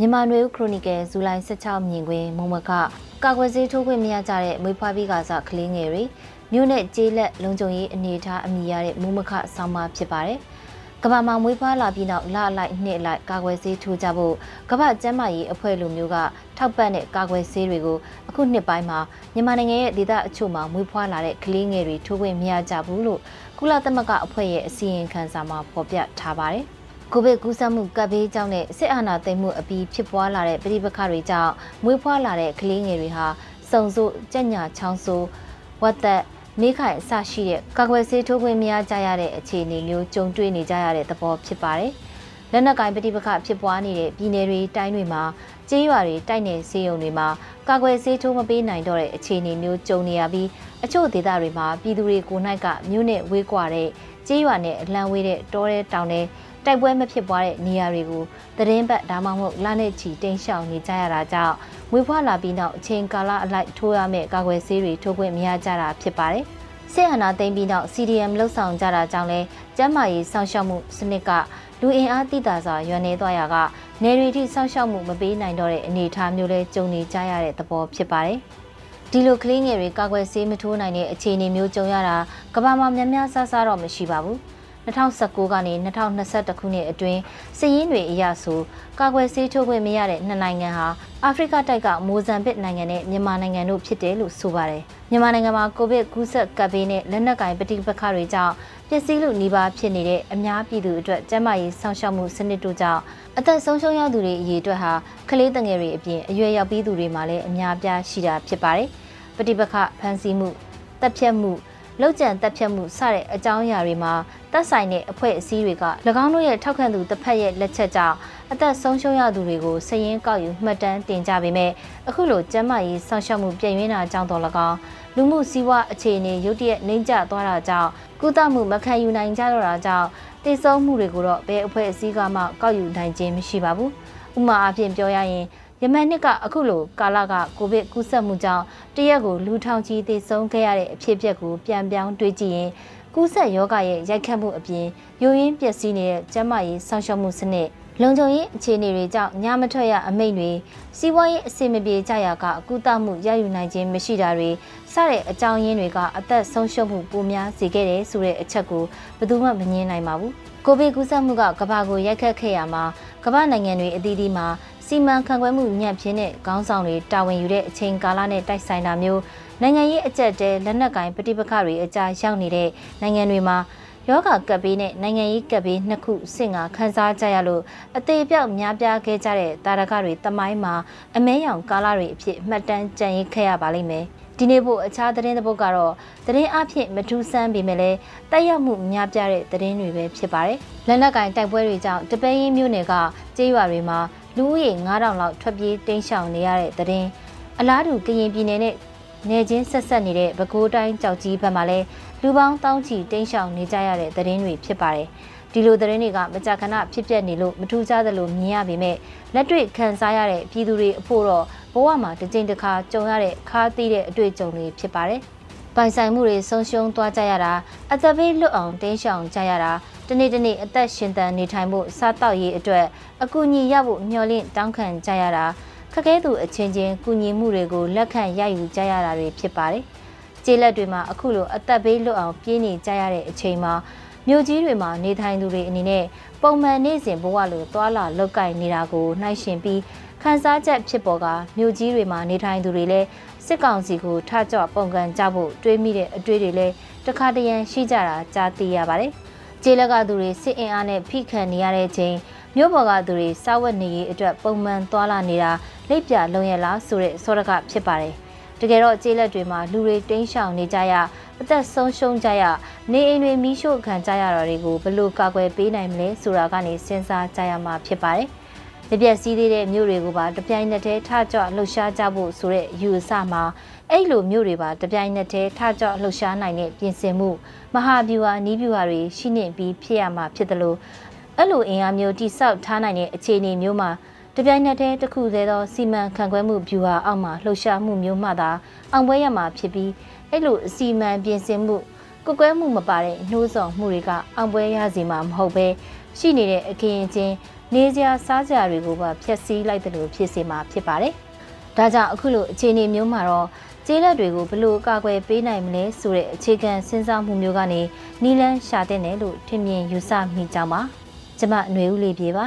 မြန်မာနွေဦးခရိုနီကယ်ဇူလိုင်16မြင်ကွင်းမုံမကကာကွယ်ဆေးထိုးခွင့်မရကြတဲ့မွေးဖွားပြီးကစားကလေးငယ်တွေမြို့နဲ့ကျေးလက်လုံခြုံရေးအနေအထားအမိရတဲ့မုံမခဆောင်းပါဖြစ်ပါတယ်။ကမ္ဘာမှာမွေးဖွားလာပြီးနောက်လအလိုက်နှစ်လိုက်ကာကွယ်ဆေးထိုးကြဖို့ကမ္ဘာ့ကျန်းမာရေးအဖွဲ့လိုမျိုးကထောက်ပံ့တဲ့ကာကွယ်ဆေးတွေကိုအခုနှစ်ပိုင်းမှာမြန်မာနိုင်ငံရဲ့ဒေသအချို့မှာမွေးဖွားလာတဲ့ကလေးငယ်တွေထိုးခွင့်မရကြဘူးလို့ကုလသမဂ္ဂအဖွဲ့ရဲ့အစည်းအဝေးခန်းစာမှာဖော်ပြထားပါတယ်။ ကိုဗစ်ကူးစက်မှုကပ်ဘေးကြောင့်နဲ့စစ်အာဏာသိမ်းမှုအပြီးဖြစ်ပွားလာတဲ့ပြည်ပခါတွေကြောင့်မွေးဖွားလာတဲ့ကလေးငယ်တွေဟာစုံစို့ကြက်ညာချောင်းဆိုးဝတ်သက်မိခိုင်အစရှိတဲ့ကာကွယ်ဆေးထိုးခွင့်မရကြရတဲ့အခြေအနေမျိုးကြုံတွေ့နေကြရတဲ့သဘောဖြစ်ပါတယ်။လက်နက်ကင်ပဋိပက္ခဖြစ်ပွားနေတဲ့ပြည်နယ်တွေတိုင်းတွေမှာကျေးရွာတွေတိုက်နယ်ဆေးရုံတွေမှာကာကွယ်ဆေးထိုးမပေးနိုင်တော့တဲ့အခြေအနေမျိုးကြုံနေရပြီးအချို့ဒေသတွေမှာပြည်သူတွေကိုနိုင်ကမြို့နဲ့ဝေးကွာတဲ့ကျေးရွာနဲ့အလံဝေးတဲ့တောထဲတောင်ထဲ တိုက်ပွဲမဖြစ်ပွားတဲ့နေရာတွေကိုသတင်းပတ်ဒါမှမဟုတ်လနဲ့ချီတိမ်းရှောင်နေကြရတာကြောင့်မွေးဖွားလာပြီးနောက်အချိန်ကာလအလိုက်ထိုးရမယ့်ကာကွယ်ဆေးတွေထိုးခွင့်မရကြတာဖြစ်ပါတယ်။ဆေးအာနာသိမ်းပြီးနောက် CDM လှုပ်ဆောင်ကြတာကြောင့်လဲကျန်းမာရေးစောင့်ရှောက်မှုစနစ်ကလူအင်အားတိတာစွာရွံ့နေသွားရကနေရီထိစောင့်ရှောက်မှုမပေးနိုင်တော့တဲ့အနေအထားမျိုးလဲကြုံနေကြရတဲ့သဘောဖြစ်ပါတယ်။ဒီလိုကလေးငယ်တွေကာကွယ်ဆေးမထိုးနိုင်တဲ့အခြေအနေမျိုးကြုံရတာကမ္ဘာမှာများများဆဆတော့မရှိပါဘူး။ 2019ကနေ2021ခုနှစ်အတွင်းစည်ရင်းတွေအရဆိုကာကွယ်ဆေးထိုးခွင့်မရတဲ့နှစ်နိုင်ငံဟာအာဖရိကတိုက်ကမိုဇမ်ဘစ်နိုင်ငံနဲ့မြန်မာနိုင်ငံတို့ဖြစ်တယ်လို့ဆိုပါတယ်။မြန်မာနိုင်ငံမှာကိုဗစ်ကူးစက်ကပ်ဘေးနဲ့လက်နက်ကင်ပဋိပက္ခတွေကြောင့်ပျက်စီးလို့နှီးပါဖြစ်နေတဲ့အများပြည်သူအတွက်ကျန်းမာရေးစောင့်ရှောက်မှုစနစ်တို့ကြောင့်အသက်ဆုံးရှုံးရသူတွေအရေးအတွက်ဟာကလေးတငယ်တွေအပြင်အရွယ်ရောက်ပြီးသူတွေမှာလည်းအများပြားရှိတာဖြစ်ပါတယ်။ပဋိပက္ခဖန်ဆီးမှုတပ်ဖြတ်မှုလောက်ကျန်တက်ဖြတ်မှုစတဲ့အကြောင်းအရာတွေမှာ တက်ဆိုင်တဲ့အဖွဲ့အစည်းတွေက၎င်းတို့ရဲ့ထောက်ခံသူတစ်ဖက်ရဲ့လက်ချက်ကြောင့်အသက်ဆုံးရှုံးရသူတွေကိုစည်ရင်းကောက်ယူမှတ်တမ်းတင်ကြပေမဲ့အခုလိုကျန်းမာရေးစောင့်ရှောက်မှုပြည်ရင်းတာကြောင့်တော်၎င်းလူမှုစီးပွားအခြေအနေရုတ်တရက်နှိမ့်ကျသွားတာကြောင့်ကုသမှုမခံယူနိုင်ကြတော့တာကြောင့်တည်ဆုံမှုတွေကိုတော့ဘယ်အဖွဲ့အစည်းကမှကောက်ယူနိုင်ခြင်းမရှိပါဘူးဥမာအဖြစ်ပြောရရင်ယမန်နှစ်ကအခုလိုကာလကကိုဗစ်ကူးစက်မှုကြောင့်တရက်ကိုလူထောင်ချီသေဆုံးခဲ့ရတဲ့အဖြစ်အပျက်ကိုပြန်ပြောင်းတွေးကြည့်ရင် ကူးစက်ယောဂရဲ့ရိုက်ခတ်မှုအပြင်ယိုရင်းပျက်စီးနေတဲ့ကျန်းမာရေးဆောင်ရှောက်မှုစနစ်လုံခြုံရေးအခြေအနေတွေကြောင့်ညမထွက်ရအမိန့်တွေစီးပွားရေးအဆင်မပြေကြရာကအကူတမှုရယူနိုင်ခြင်းမရှိတာတွေစတဲ့အကြောင်းရင်းတွေကအသက်ဆုံးရှုံးမှုပိုများစေခဲ့တယ်ဆိုတဲ့အချက်ကိုဘယ်သူမှမငြင်းနိုင်ပါဘူးကိုဗစ်ကူးစက်မှုကကမ္ဘာကိုရိုက်ခတ်ခဲ့ရမှာကမ္ဘာနိုင်ငံတွေအသီးသီးမှာစီမံခန့်ခွဲမှုညံ့ဖျင်းတဲ့ခေါင်းဆောင်တွေတာဝန်ယူတဲ့အချိန်ကာလနဲ့တိုက်ဆိုင်တာမျိုး နိုင်ငံရေးအကြက်တဲလက်နက်ကင်ပဋိပက္ခတွေအကြားရောက်နေတဲ့နိုင်ငံတွေမှာယောဂကပ်ဘေးနဲ့နိုင်ငံရေးကပ်ဘေးနှစ်ခုဆင့်ကခန်းစားကြရလို့အသေးပြောက်များပြားခဲ့ကြတဲ့တာရကတွေတမိုင်းမှာအမဲရောင်ကာလတွေအဖြစ်မှတ်တမ်းကြံရခဲ့ရပါလိမ့်မယ်ဒီနေ့ဖို့အခြားသတင်းတစ်ပုဒ်ကတော့သတင်းအဖြစ်မထူးဆန်းပေမဲ့လည်းတက်ရောက်မှုများပြားတဲ့သတင်းတွေပဲဖြစ်ပါတယ်လက်နက်ကင်တိုက်ပွဲတွေကြောင့်တပဲရင်မြို့နယ်ကကျေးရွာတွေမှာလူဦးရေ9000လောက်ထွက်ပြေးတိမ်းရှောင်နေရတဲ့တဲ့င်းအလားတူကရင်ပြည်နယ်နဲ့ နယ်ချင်းဆက်ဆက်နေတဲ့ပဲခူးတိုင်းကြောက်ကြီးဘက်မှာလည်းလူပေါင်းတောင်းချီတိမ်းရှောင်နေကြရတဲ့တဲ့င်းတွေဖြစ်ပါတယ်ဒီလိုသတင်းတွေကမကြာခဏဖြစ်ပျက်နေလို့မထူးခြားသလိုမြင်ရပေမဲ့လက်တွေ့ခံစားရတဲ့ပြည်သူတွေအဖို့တော့ဘဝမှာတစ်ကြိမ်တစ်ခါကြုံရတဲ့ခါးသီးတဲ့အတွေ့အကြုံတွေဖြစ်ပါတယ်။ပိုင်ဆိုင်မှုတွေဆုံးရှုံးသွားကြရတာအသက်ဘေးလွတ်အောင်တင်းရှောင်ကြရတာတနေ့တနေ့အသက်ရှင်သန်နေထိုင်ဖို့စားတောက်ရေးအတွက်အကူအညီရဖို့မျှော်လင့်တောင်းခံကြရတာခ က်ခဲသူအချင်းချင်းကူညီမှုတွေကိုလက်ခံရယူကြရတာတွေဖြစ်ပါတယ်။ကျေးလက်တွေမှာအခုလိုအသက်ဘေးလွတ်အောင်ပြေးနေကြရတဲ့အချိန်မှာမြို့ကြီးတွေမှာနေထိုင်သူတွေအနေနဲ့ပုံမှန်နေ့စဉ်ဘဝလိုသွာလာလောက်ကင်နေတာကိုနှိုင်းယှဉ်ပြီးခန်းစားချက်ဖြစ်ပေါ်ကမြို့ကြီးတွေမှာနေထိုင်သူတွေလည်းစစ်ကောင်စီကိုထကြွပုံကန်ကြဖို့တွေးမိတဲ့အတွေ့တွေလည်းတခါတရံရှိကြတာကြားသိရပါတယ်။ကျေးလက်ကသူတွေစစ်အင်အားနဲ့ဖိခံနေရတဲ့ချိန် မြို့ပေါ်ကသူတွေစားဝတ်နေရေးအတွက်ပုံမှန်သွာလာနေတာလက်ပြလုံရလားဆိုတဲ့စောရကဖြစ်ပါတယ်။တကယ်တော့ကျေးလက်တွေမှာလူတွေတိမ်းရှောင်နေကြရအသက်ဆုံးရှုံးကြရနေအိမ်တွေမီးရှို့ခံကြရတာတွေကိုဘယ်လိုကာကွယ်ပေးနိုင်မလဲဆိုတာကနေစဉ်းစားကြရမှာဖြစ်ပါတယ်။တပြက်စီးသေးတဲ့မြို့တွေကိုပါတပြိုင်နက်တည်းထကြွလှုပ်ရှားကြဖို့ဆိုတဲ့ယူအဆမှာအဲ့လိုမျိုးတွေပါတပြိုင်နက်တည်းထကြွလှုပ်ရှားနိုင်တဲ့ပြင်ဆင်မှုမဟာဗျူဟာနီးဗျူဟာတွေရှိနေပြီးဖြစ်ရမှာဖြစ်တယ်လို့ အဲ့လိုအင်အားမျိုးတိဆောက်ထားနိုင်တဲ့အခြေအနေမျိုးမှာတပြိုင်နက်တည်းတစ်ခုသေးသောစီမံခန့်ခွဲမှုဗျူဟာအောက်မှာလှုပ်ရှားမှုမျိုးမှသာအောင်ပွဲရမှာဖြစ်ပြီးအဲ့လိုအစီမံပြင်ဆင်မှုကွကွဲမှုမပါတဲ့နှိုးဆော်မှုတွေကအောင်ပွဲရစီမှာမဟုတ်ပဲရှိနေတဲ့အကရင်ချင်းနေစရာစားစရာတွေကိုပါဖျက်ဆီးလိုက်တယ်လို့ဖြစ်စေမှာဖြစ်ပါတယ်။ဒါကြောင့်အခုလိုအခြေအနေမျိုးမှာတော့ကျေးလက်တွေကိုဘလို့ကာကွယ်ပေးနိုင်မလဲဆိုတဲ့အခြေခံစဉ်းစားမှုမျိုးကနေနီလန်းရှာတဲ့နယ်လို့ထင်မြင်ယူဆမိကြပါ ကျမຫນွေဦးလေးပြေပါ